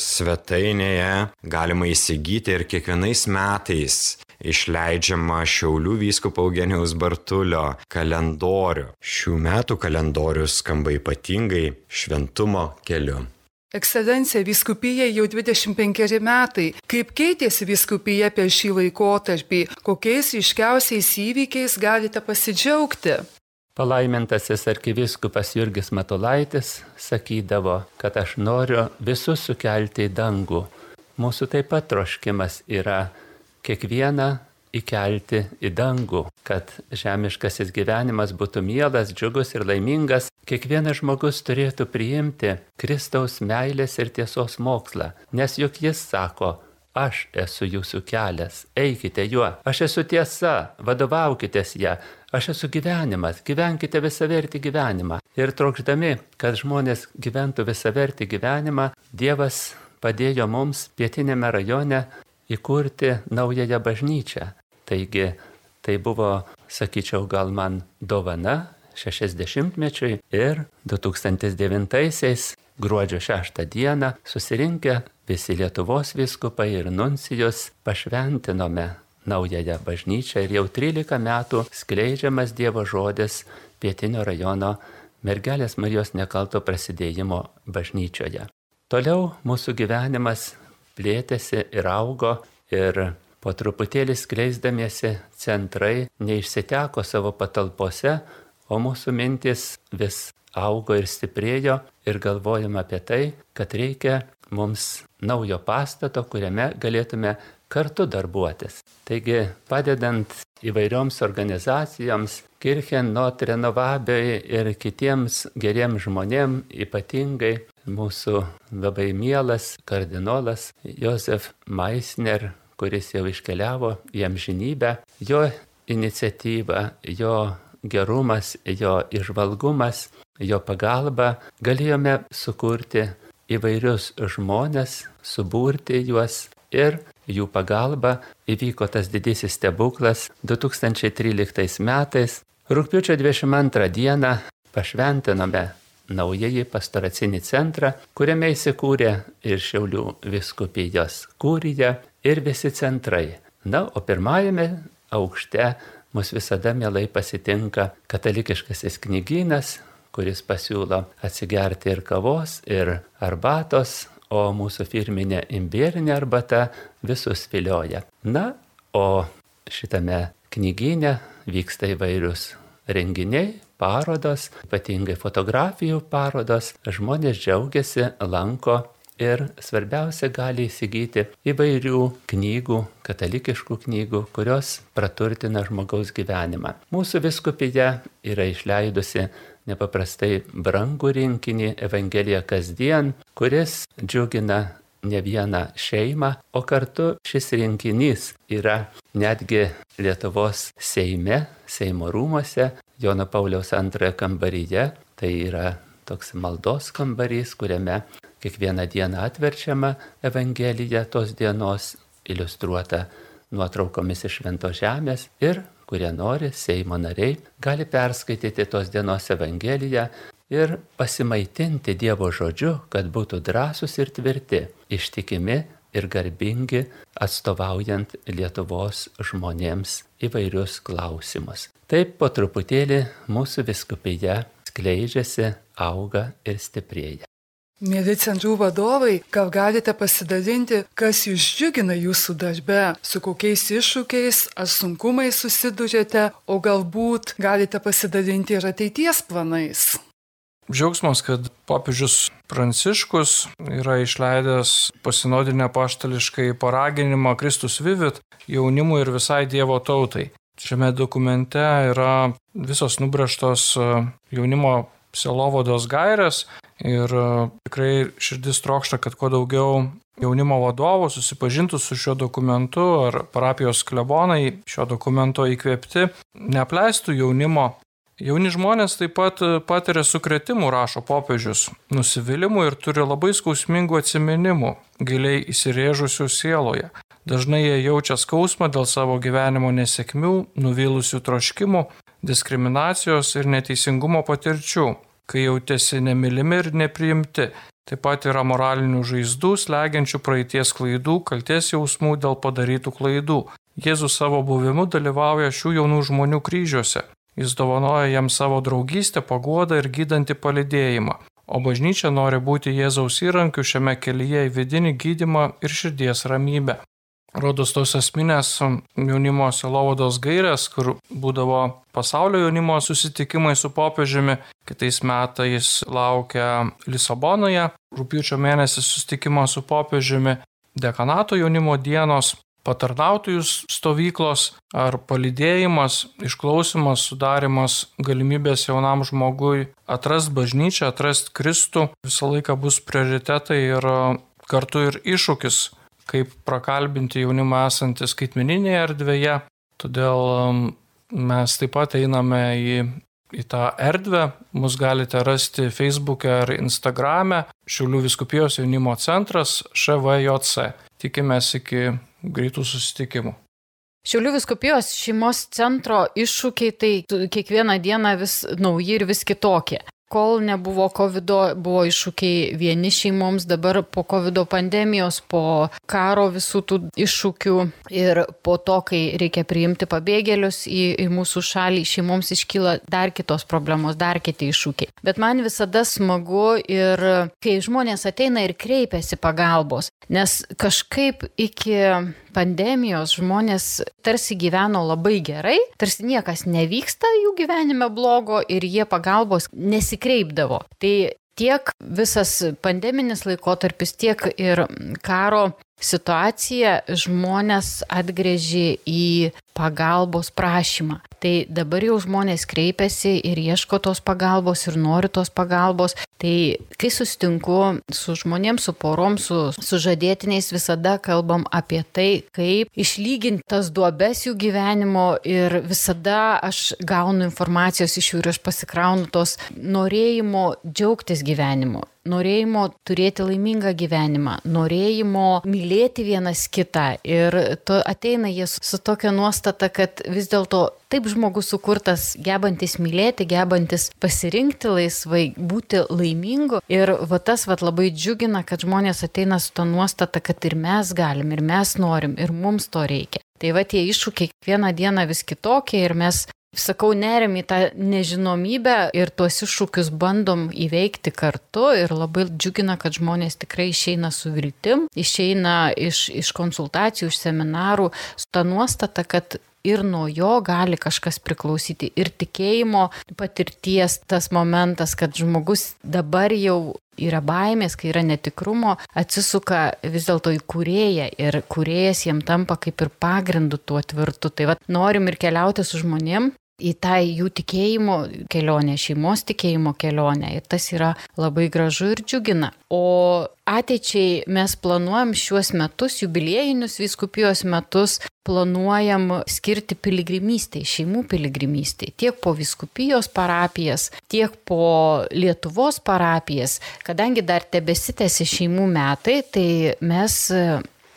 svetainėje galima įsigyti ir kiekvienais metais išleidžiama Šiaulių vyskupo Eugenijaus Bartulio kalendorių. Šių metų kalendorius skamba ypatingai šventumo keliu. Ekscelencija, viskupija jau 25 metai. Kaip keitėsi viskupija per šį laikotarpį? Kokiais ryškiausiais įvykiais galite pasidžiaugti? Palaimintasis arkiviskupas Jurgis Matulaitis sakydavo, kad aš noriu visus sukelti į dangų. Mūsų taip pat troškimas yra kiekvieną įkelti į dangų, kad žemiškasis gyvenimas būtų mielas, džiugus ir laimingas, kiekvienas žmogus turėtų priimti Kristaus meilės ir tiesos mokslą, nes juk jis sako, aš esu jūsų kelias, eikite juo, aš esu tiesa, vadovaukitės ją, aš esu gyvenimas, gyvenkite visavertį gyvenimą. Ir trokšdami, kad žmonės gyventų visavertį gyvenimą, Dievas padėjo mums pietinėme rajone įkurti naująją bažnyčią. Taigi tai buvo, sakyčiau, gal man dovana 60-mečiui ir 2009-aisiais gruodžio 6 dieną susirinkę visi Lietuvos viskupai ir nuncijos pašventinome naująją bažnyčią ir jau 13 metų skleidžiamas Dievo žodis pietinio rajono mergelės Marijos nekalto prasidėjimo bažnyčioje. Toliau mūsų gyvenimas plėtėsi ir augo ir Po truputėlį skleisdamiesi centrai neišsiteko savo patalpose, o mūsų mintis vis augo ir stiprėjo ir galvojam apie tai, kad reikia mums naujo pastato, kuriame galėtume kartu darbuotis. Taigi, padedant įvairioms organizacijoms, Kirchen, Not Renovabei ir kitiems geriems žmonėms, ypatingai mūsų labai mielas kardinolas Josef Meisner kuris jau iškeliavo į amžinybę, jo iniciatyva, jo gerumas, jo išvalgumas, jo pagalba galėjome sukurti įvairius žmonės, suburti juos ir jų pagalba įvyko tas didysis stebuklas 2013 metais. Rūpiučio 22 dieną pašventinome naująjį pastoracinį centrą, kuriame įsikūrė ir Šiaulių viskupijos kūrija, ir visi centrai. Na, o pirmajame aukšte mus visada mielai pasitinka katalikiškasis knygynas, kuris pasiūlo atsigerti ir kavos, ir arbatos, o mūsų firminė imbierinė arbata visus vilioja. Na, o šitame knygyne vyksta įvairius renginiai, parodos, ypatingai fotografijų parodos, žmonės džiaugiasi, lanko ir svarbiausia gali įsigyti įvairių knygų, katalikiškų knygų, kurios praturtina žmogaus gyvenimą. Mūsų viskupija yra išleidusi nepaprastai brangų rinkinį Evangeliją kasdien, kuris džiugina ne vieną šeimą, o kartu šis rinkinys yra netgi Lietuvos Seime, Seimo rūmose, Jono Pauliaus antrojo kambaryje, tai yra toks maldos kambarys, kuriame Kiekvieną dieną atverčiama Evangelija tos dienos, iliustruota nuotraukomis iš Švento Žemės ir, kurie nori, Seimo nariai, gali perskaityti tos dienos Evangeliją ir pasimaitinti Dievo žodžiu, kad būtų drąsūs ir tvirti, ištikimi ir garbingi, atstovaujant Lietuvos žmonėms įvairius klausimus. Taip po truputėlį mūsų viskupija skleidžiasi, auga ir stiprėja. Mėly centrų vadovai, gal galite pasidalinti, kas jūs džiugina jūsų darbe, su kokiais iššūkiais ar sunkumais susidurėte, o galbūt galite pasidalinti ir ateities planais. Džiaugsmas, kad popiežius Pranciškus yra išleidęs pasinodinę paštališkai paraginimą Kristus Vivit jaunimui ir visai Dievo tautai. Šiame dokumente yra visos nubraštos jaunimo selovados gairės ir e, tikrai širdis trokšta, kad kuo daugiau jaunimo vadovų susipažintų su šiuo dokumentu ar parapijos klebonai šio dokumento įkvėpti, neapleistų jaunimo. Jauni žmonės taip pat e, patiria sukretimų, rašo popiežius, nusivylimų ir turi labai skausmingų atsiminimų, giliai įsirėžusių sieloje. Dažnai jie jaučia skausmą dėl savo gyvenimo nesėkmių, nuvylusių troškimų, diskriminacijos ir neteisingumo patirčių, kai jautėsi nemylimi ir nepriimti. Taip pat yra moralinių žaizdų, slegiančių praeities klaidų, kalties jausmų dėl padarytų klaidų. Jėzus savo buvimu dalyvauja šių jaunų žmonių kryžiuose. Jis dovanoja jiems savo draugystę, paguodą ir gydantį palidėjimą. O bažnyčia nori būti Jėzaus įrankiu šiame kelyje į vidinį gydimą ir širdies ramybę. rodos tos esminės jaunimo selovados gairės, kur būdavo pasaulio jaunimo susitikimai su popiežiumi. Kitais metais laukia Lisabonoje, rūpiučio mėnesį susitikimo su popiežiumi, dekanato jaunimo dienos, patarnautojų stovyklos ar palidėjimas, išklausimas, sudarimas galimybės jaunam žmogui atrast bažnyčią, atrast Kristų visą laiką bus prioritetai ir kartu ir iššūkis, kaip prakalbinti jaunimą esantį skaitmeninėje erdvėje. Todėl um, mes taip pat einame į, į tą erdvę, mus galite rasti Facebook'e ar Instagram'e, Šiaulių viskupijos jaunimo centras ŠVJC. Tikimės iki greitų susitikimų. Šiaulių viskupijos šeimos centro iššūkiai tai kiekvieną dieną vis nauji ir vis kitokie kol nebuvo COVID, buvo iššūkiai vieni šeimoms, dabar po COVID pandemijos, po karo visų tų iššūkių ir po to, kai reikia priimti pabėgėlius į, į mūsų šalį, šeimoms iškyla dar kitos problemos, dar kiti iššūkiai. Bet man visada smagu ir kai žmonės ateina ir kreipiasi pagalbos, nes kažkaip iki pandemijos žmonės tarsi gyveno labai gerai, tarsi niekas nevyksta jų gyvenime blogo ir jie pagalbos nesikreipdavo. Tai tiek visas pandeminis laikotarpis, tiek ir karo situacija žmonės atgrėžė į pagalbos prašymą. Tai dabar jau žmonės kreipiasi ir ieško tos pagalbos ir nori tos pagalbos. Tai kai sustinku su žmonėms, su porom, su, su žadėtiniais, visada kalbam apie tai, kaip išlyginti tas duobes jų gyvenimo ir visada aš gaunu informacijos iš jų ir aš pasikraunu tos norėjimo džiaugtis gyvenimu norėjimo turėti laimingą gyvenimą, norėjimo mylėti vienas kitą. Ir to ateina jie su tokia nuostata, kad vis dėlto taip žmogus sukurtas, gebantis mylėti, gebantis pasirinkti laisvai, būti laimingu. Ir va tas va labai džiugina, kad žmonės ateina su to nuostata, kad ir mes galim, ir mes norim, ir mums to reikia. Tai va tie iššūkiai kiekvieną dieną vis kitokie ir mes sakau, nerim į tą nežinomybę ir tuos iššūkius bandom įveikti kartu ir labai džiugina, kad žmonės tikrai išeina su viltim, išeina iš, iš konsultacijų, iš seminarų su ta nuostata, kad ir nuo jo gali kažkas priklausyti. Ir tikėjimo patirties tas momentas, kad žmogus dabar jau yra baimės, kai yra netikrumo, atsisuka vis dėlto į kurėją ir kurėjas jiem tampa kaip ir pagrindu tuo tvirtu. Tai vad norim ir keliauti su žmonėm, į tą jų tikėjimo kelionę, šeimos tikėjimo kelionę. Ir tas yra labai gražu ir džiugina. O ateičiai mes planuojam šiuos metus, jubiliejinius viskupijos metus, planuojam skirti piligrimystėj, šeimų piligrimystėj, tiek po viskupijos parapijas, tiek po Lietuvos parapijas. Kadangi dar tebesitėsi šeimų metai, tai mes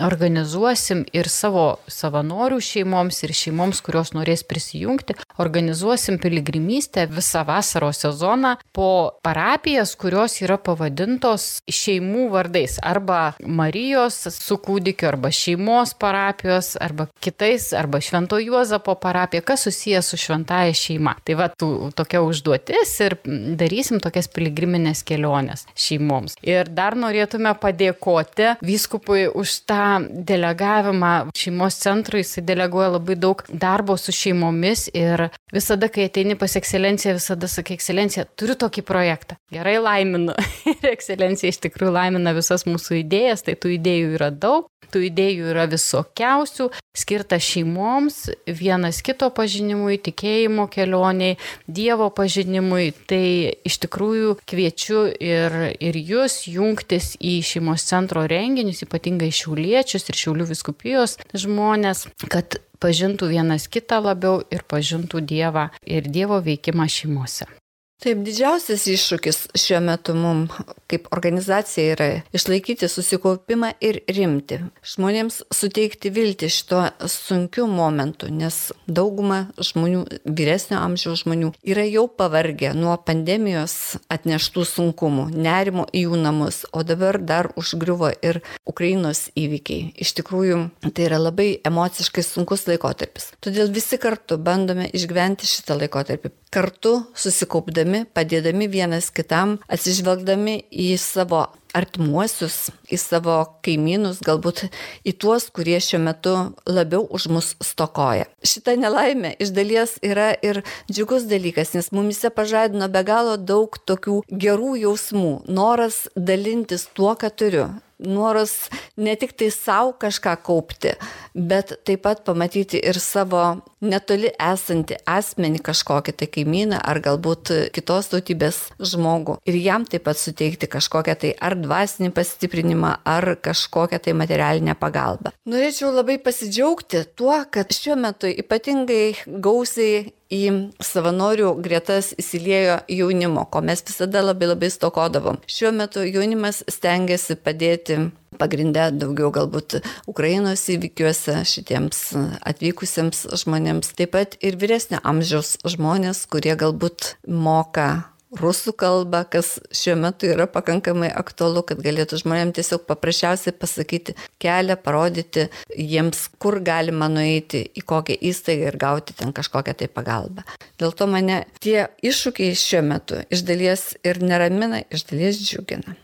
organizuosim ir savo savanorių šeimoms, ir šeimoms, kurios norės prisijungti, organizuosim piligrimystę visą vasaros sezoną po parapijas, kurios yra pavadintos šeimų vardais arba Marijos su kūdikiu, arba šeimos parapijos, arba kitais, arba Švento Juozapo parapija, kas susijęs su šventaja šeima. Tai va, tų, tokia užduotis ir darysim tokias piligriminės keliones šeimoms. Ir dar norėtume padėkoti vyskupui už tą delegavimą šeimos centrui, jis deleguoja labai daug darbo su šeimomis ir visada, kai ateini pas ekscelenciją, visada sakai, ekscelencija, turiu tokį projektą. Gerai laiminu. ir ekscelencija iš tikrųjų laimina visas mūsų idėjas, tai tų idėjų yra daug. Tų idėjų yra visokiausių, skirta šeimoms, vienas kito pažinimui, tikėjimo kelioniai, Dievo pažinimui. Tai iš tikrųjų kviečiu ir, ir jūs jungtis į šeimos centro renginius, ypatingai šiauliečius ir šiaulių viskupijos žmonės, kad pažintų vienas kitą labiau ir pažintų Dievą ir Dievo veikimą šeimose. Taip, didžiausias iššūkis šiuo metu mums kaip organizacija yra išlaikyti susikaupimą ir rimti. Žmonėms suteikti viltį šito sunkiu momentu, nes dauguma žmonių, vyresnio amžiaus žmonių, yra jau pavargę nuo pandemijos atneštų sunkumų, nerimo į jų namus, o dabar dar užgriuvo ir Ukrainos įvykiai. Iš tikrųjų, tai yra labai emociškai sunkus laikotarpis. Todėl visi kartu bandome išgyventi šitą laikotarpį kartu susikaupdami, padėdami vienas kitam, atsižvelgdami į savo artimuosius, į savo kaimynus, galbūt į tuos, kurie šiuo metu labiau už mus stokoja. Šita nelaimė iš dalies yra ir džiugus dalykas, nes mumise pažadino be galo daug tokių gerų jausmų, noras dalintis tuo, ką turiu, noras ne tik tai savo kažką kaupti, bet taip pat pamatyti ir savo netoli esantį asmenį kažkokį tai kaimyną ar galbūt kitos tautybės žmogų ir jam taip pat suteikti kažkokią tai ar dvasinį pastiprinimą, ar kažkokią tai materialinę pagalbą. Norėčiau labai pasidžiaugti tuo, kad šiuo metu ypatingai gausiai į savanorių gretas įsiliejo jaunimo, ko mes visada labai labai stokodavom. Šiuo metu jaunimas stengiasi padėti pagrindę daugiau galbūt Ukrainos įvykiuose šitiems atvykusiems žmonėms, taip pat ir vyresnio amžiaus žmonės, kurie galbūt moka rusų kalbą, kas šiuo metu yra pakankamai aktualu, kad galėtų žmonėms tiesiog paprasčiausiai pasakyti kelią, parodyti jiems, kur galima nueiti, į kokią įstaigą ir gauti ten kažkokią tai pagalbą. Dėl to mane tie iššūkiai šiuo metu iš dalies ir neramina, iš dalies džiugina.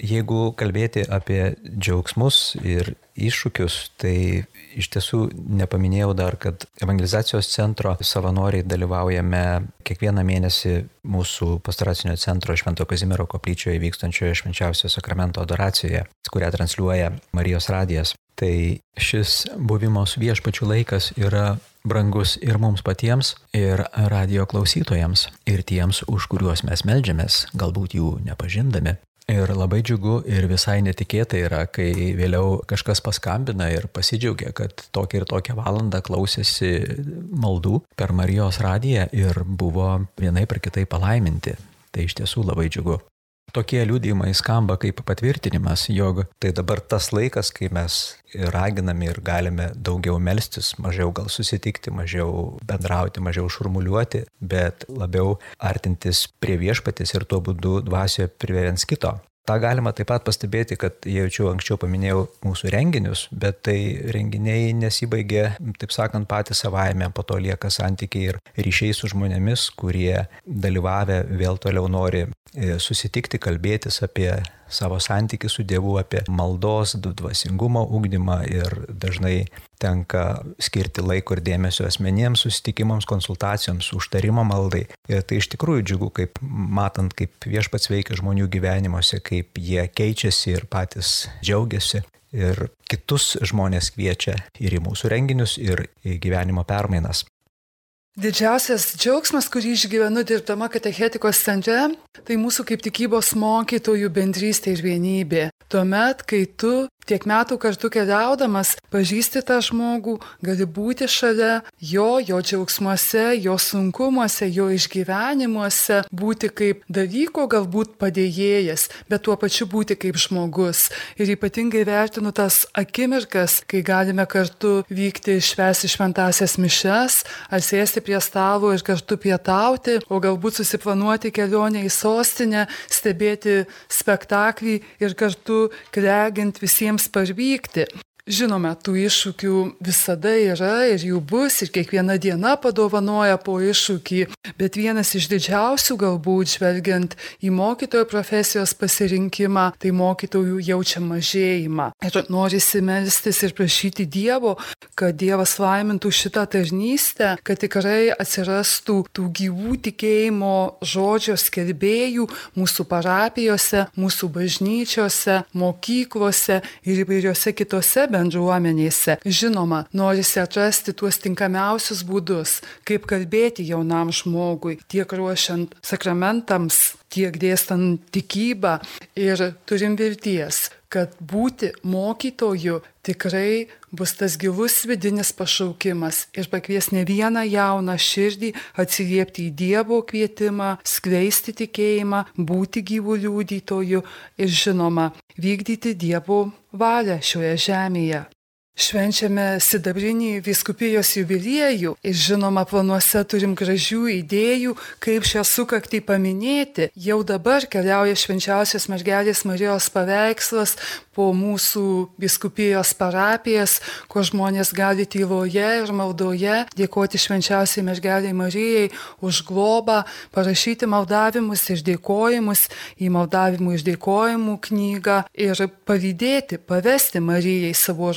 Jeigu kalbėti apie džiaugsmus ir iššūkius, tai iš tiesų nepaminėjau dar, kad evangelizacijos centro savanoriai dalyvaujame kiekvieną mėnesį mūsų pastoracinio centro Švento Kazimiero koplyčioje vykstančioje švenčiausio sakramento adoracijoje, kurią transliuoja Marijos radijas. Tai šis buvimo su viešpačiu laikas yra brangus ir mums patiems, ir radio klausytojams, ir tiems, už kuriuos mes melžiamės, galbūt jų nepažindami. Ir labai džiugu ir visai netikėtai yra, kai vėliau kažkas paskambina ir pasidžiaugia, kad tokią ir tokią valandą klausėsi maldų per Marijos radiją ir buvo vienai per kitai palaiminti. Tai iš tiesų labai džiugu. Tokie liūdėjimai skamba kaip patvirtinimas, jog tai dabar tas laikas, kai mes raginame ir galime daugiau melstis, mažiau gal susitikti, mažiau bendrauti, mažiau šurmuliuoti, bet labiau artintis prie viešpatės ir tuo būdu dvasioje prie viens kito. Ta galima taip pat pastebėti, kad jaučiu anksčiau paminėjau mūsų renginius, bet tai renginiai nesibaigė, taip sakant, patys savaime, po to lieka santykiai ir ryšiai su žmonėmis, kurie dalyvavę vėl toliau nori e, susitikti, kalbėtis apie savo santykių su Dievu, apie maldos, dvasingumo ugdymą ir dažnai tenka skirti laiko ir dėmesio asmeniems susitikimams, konsultacijoms, užtarimo maldai. Ir tai iš tikrųjų džiugu, kaip matant, kaip viešpats veikia žmonių gyvenimuose, kaip jie keičiasi ir patys džiaugiasi. Ir kitus žmonės kviečia ir į mūsų renginius, ir į gyvenimo permainas. Didžiausias džiaugsmas, kurį išgyvenu dirbdama katechetikos centre, tai mūsų kaip tikybos mokytojų bendrystė ir vienybė. Tuomet, kai tu tiek metų kartu keliaudamas pažįsti tą žmogų, gali būti šalia jo, jo džiaugsmuose, jo sunkumuose, jo išgyvenimuose, būti kaip dalyko galbūt padėjėjas, bet tuo pačiu būti kaip žmogus. Ir ypatingai vertinu tas akimirkas, kai galime kartu vykti švęsti šventasias mišes, ar sėsti prie stalo ir kartu pietauti, o galbūt susiplanuoti kelionę į sostinę, stebėti spektaklį ir kartu kregint visiems parvykti. Žinoma, tų iššūkių visada yra ir jų bus ir kiekviena diena padovanoja po iššūkį, bet vienas iš didžiausių galbūt žvelgiant į mokytojo profesijos pasirinkimą, tai mokytojų jaučia mažėjimą. Ir norisi melstis ir prašyti Dievo, kad Dievas laimintų šitą tarnystę, kad tikrai atsirastų tų gyvų tikėjimo žodžio skelbėjų mūsų parapijose, mūsų bažnyčiose, mokyklose ir įvairiose kitose bendruomenėse. Žinoma, norisi atrasti tuos tinkamiausius būdus, kaip kalbėti jaunam žmogui, tiek ruošiant sakramentams, tiek dėstant tikybą ir turim vilties, kad būti mokytoju tikrai bus tas gilus vidinis pašaukimas ir pakvies ne vieną jauną širdį atsiliepti į Dievo kvietimą, skleisti tikėjimą, būti gyvų liūdytoju ir žinoma, vykdyti Dievo valią šioje žemėje. Švenčiame sidabrinį viskupijos jubiliejų ir žinoma, planuose turim gražių idėjų, kaip šią sukaktį paminėti. Jau dabar keliauja švenčiausios mergelės Marijos paveikslas po mūsų biskupijos parapijas, kur žmonės gali tyloje ir maldoje dėkoti švenčiausiai mergeliai Marijai už globą, parašyti maldavimus ir dėkojimus į maldavimų išdėkojimų knygą ir pavydėti, pavesti Marijai savo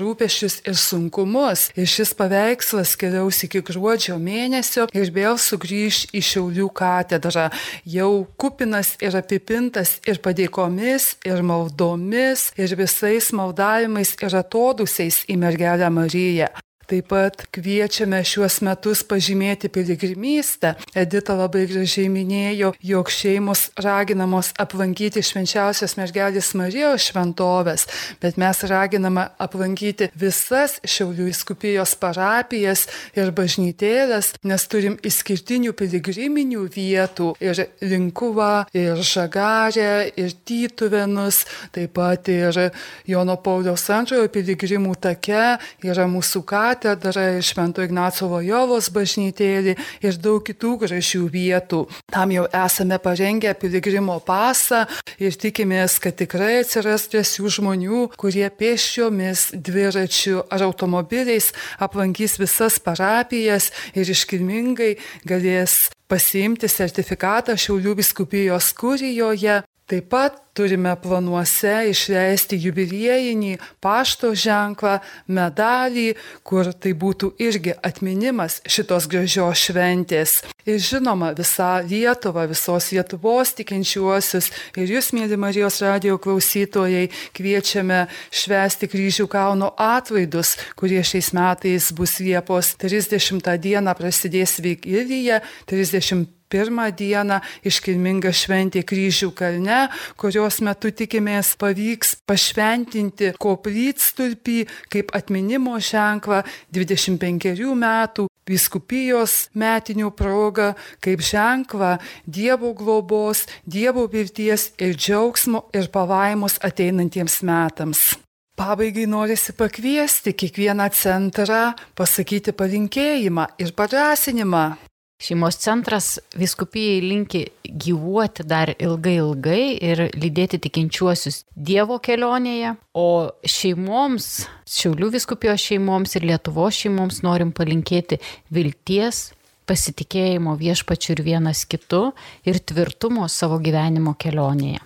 rūpešius ir sunkumus. Ir šis paveikslas keliaus iki gruodžio mėnesio ir vėl sugrįž į Šiaulių katedrą, jau kupinas ir apipintas ir padėkomis, ir maldomis, ir vis visais maldavimais ir atodusiais į mergelę Mariją. Taip pat kviečiame šiuos metus pažymėti piligrimystę. Edita labai gražiai minėjo, jog šeimos raginamos aplankyti švenčiausios mergelės Marijos šventovės, bet mes raginame aplankyti visas Šiaulių įskupijos parapijas ir bažnytėlės, nes turim išskirtinių piligriminių vietų ir Linkuva, ir Žagarė, ir Tytuvenus, taip pat ir Jono Pauliaus antrojo piligrimų take yra mūsų katė katedra, Švento Ignaco Vojovos bažnytėlį ir daug kitų gražių vietų. Tam jau esame parengę piligrimo pasą ir tikimės, kad tikrai atsiras drąsių žmonių, kurie pėsčiomis, dviračiu ar automobiliais aplankys visas parapijas ir iškilmingai galės pasiimti sertifikatą Šiaulių biskupijos kurijoje Taip pat turime planuose išleisti jubiliejinį pašto ženklą, medalį, kur tai būtų irgi atminimas šitos gražios šventės. Ir žinoma, visą Lietuvą, visos Lietuvos tikinčiuosius ir jūs, mėly Marijos radio klausytojai, kviečiame švęsti kryžių kalno atvaidus, kurie šiais metais bus Liepos 30 dieną prasidės Vigilija, 31 pirmą dieną iškilminga šventė kryžių kalne, kurios metu tikimės pavyks pašventinti koplytstulpį kaip atminimo ženklą 25 metų viskupijos metinių progą, kaip ženklą Dievo globos, Dievo vilties ir džiaugsmo ir palaimos ateinantiems metams. Pabaigai norisi pakviesti kiekvieną centrą pasakyti palinkėjimą ir padrasinimą. Šeimos centras viskupijai linki gyvuoti dar ilgai ilgai ir lydėti tikinčiuosius Dievo kelionėje, o šeimoms, Šiaulių viskupijos šeimoms ir Lietuvos šeimoms norim palinkėti vilties, pasitikėjimo viešpačiu ir vienas kitu ir tvirtumo savo gyvenimo kelionėje.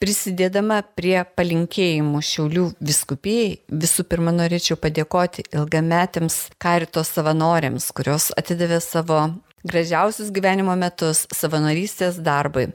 Prisidėdama prie palinkėjimų Šiaulių viskupijai, visų pirma norėčiau padėkoti ilgametėms karito savanoriams, kurios atidavė savo gražiausius gyvenimo metus savanorystės darbui.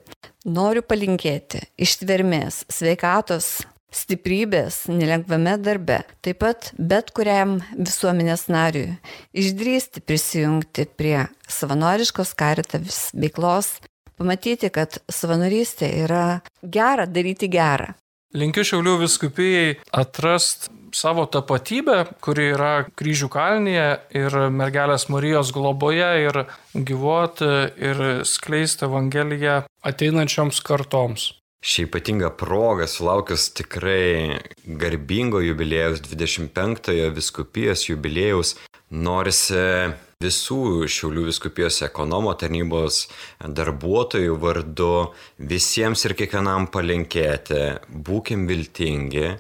Noriu palinkėti ištvermės, sveikatos, stiprybės nelengvame darbe, taip pat bet kuriam visuomenės nariui išdrysti prisijungti prie savanoriškos karitas veiklos, pamatyti, kad savanorystė yra gera daryti gerą. Linkiu Šiaulių viskupijai atrast savo tapatybę, kuri yra kryžių kalnyje ir mergelės Marijos globoje ir gyvuoti ir skleisti Evangeliją ateinančioms kartoms. Šį ypatingą progą sulaukius tikrai garbingo jubilėjaus 25-ojo viskupijos jubilėjaus norisi visų Šiaulių viskupijos ekonomo tarnybos darbuotojų vardu visiems ir kiekvienam palinkėti, būkim viltingi,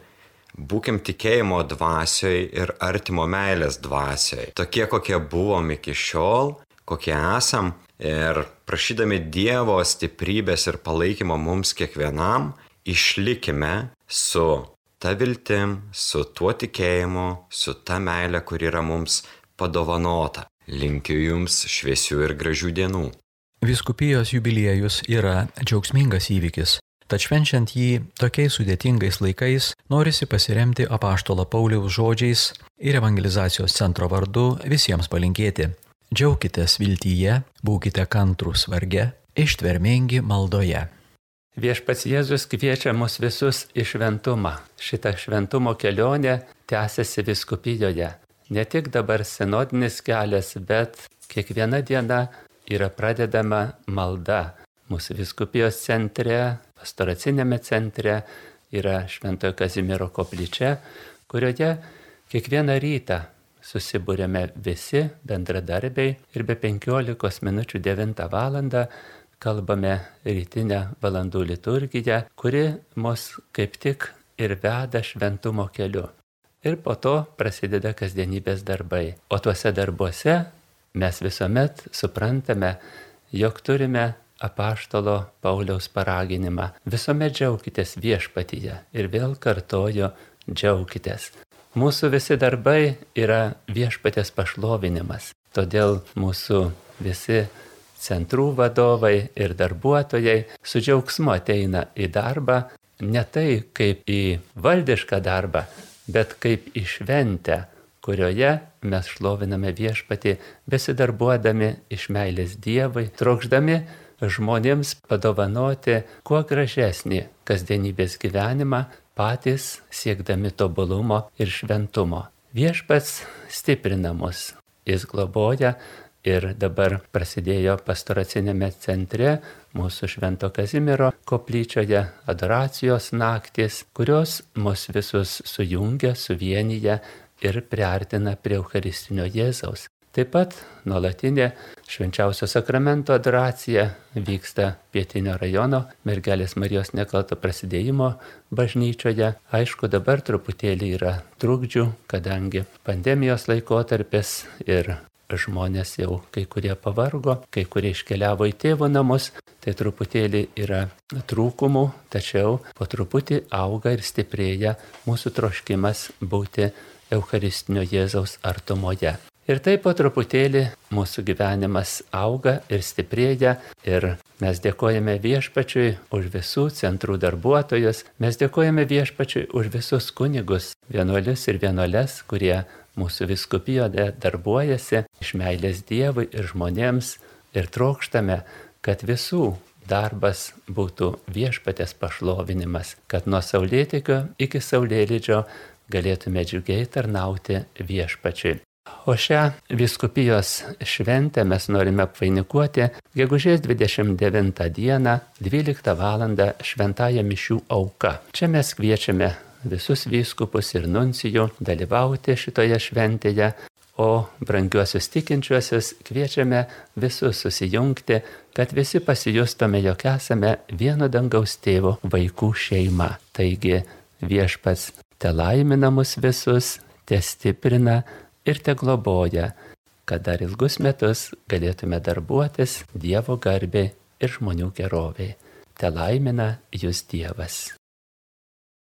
Būkim tikėjimo dvasioj ir artimo meilės dvasioj. Tokie, kokie buvom iki šiol, kokie esam. Ir prašydami Dievo stiprybės ir palaikymo mums kiekvienam, išlikime su ta viltim, su tuo tikėjimu, su ta meilė, kuri yra mums padovanota. Linkiu Jums šviesių ir gražių dienų. Viskupijos jubiliejus yra džiaugsmingas įvykis, Tad švenčiant jį tokiais sudėtingais laikais norisi pasiremti apaštolo Pauliaus žodžiais ir evangelizacijos centro vardu visiems palinkėti. Džiaukitės viltyje, būkite kantrus varge, ištvermingi maldoje. Viešpats Jėzus kviečia mus visus į šventumą. Šitą šventumo kelionę tęsiasi viskupijoje. Ne tik dabar sinodinis kelias, bet kiekviena diena yra pradedama malda. Mūsų viskupijos centre pastoracinėme centre yra Šventojo Kazimiero koplyčia, kurioje Kiekvieną rytą susibūrėme visi bendradarbiai ir be 15 minučių 9 val. kalbame rytinę valandų liturgiją, kuri mus kaip tik ir veda šventumo keliu. Ir po to prasideda kasdienybės darbai. O tuose darbuose mes visuomet suprantame, jog turime apaštalo Pauliaus paraginimą. Visuomet džiaukitės viešpatyje ir vėl kartojo džiaukitės. Mūsų visi darbai yra viešpatės pašlovinimas. Todėl mūsų visi centrų vadovai ir darbuotojai su džiaugsmu ateina į darbą ne tai kaip į valdišką darbą, bet kaip į šventę, kurioje mes šloviname viešpatį, besidarbuodami iš meilės Dievui, trokšdami žmonėms padovanoti kuo gražesnį kasdienybės gyvenimą, patys siekdami tobulumo ir šventumo. Viešpats stiprina mus, jis globoja ir dabar prasidėjo pastoracinėme centre mūsų Švento Kazimiero koplyčioje adoracijos naktis, kurios mus visus sujungia, suvienyje ir priartina prie Eucharistinio Jėzaus. Taip pat nuolatinė švenčiausio sakramento adoracija vyksta pietinio rajono mergelės Marijos nekalto prasidėjimo bažnyčioje. Aišku, dabar truputėlį yra trukdžių, kadangi pandemijos laikotarpis ir žmonės jau kai kurie pavargo, kai kurie iškeliavo į tėvo namus, tai truputėlį yra trūkumų, tačiau po truputį auga ir stiprėja mūsų troškimas būti Eucharistinio Jėzaus artumoje. Ir taip po truputėlį mūsų gyvenimas auga ir stiprėja ir mes dėkojame viešpačiui už visų centrų darbuotojus, mes dėkojame viešpačiui už visus kunigus, vienuolius ir vienuoles, kurie mūsų viskupijoje darbuojasi iš meilės Dievui ir žmonėms ir trokštame, kad visų darbas būtų viešpatės pašlovinimas, kad nuo saulėtikio iki saulėlydžio galėtume džiugiai tarnauti viešpačiui. O šią viskupijos šventę mes norime apvainikuoti gegužės 29 dieną 12 val. šventąją mišių auka. Čia mes kviečiame visus vyskupus ir nuncijų dalyvauti šitoje šventėje, o brangiuosius tikinčiuosius kviečiame visus susijungti, kad visi pasijustume, jog esame vieno dangaus tėvo vaikų šeima. Taigi viešpats te laimina mus visus, te stiprina ir te globoja, kad dar ilgus metus galėtume darbuotis Dievo garbė ir žmonių gerovė. Te laimina jūs Dievas.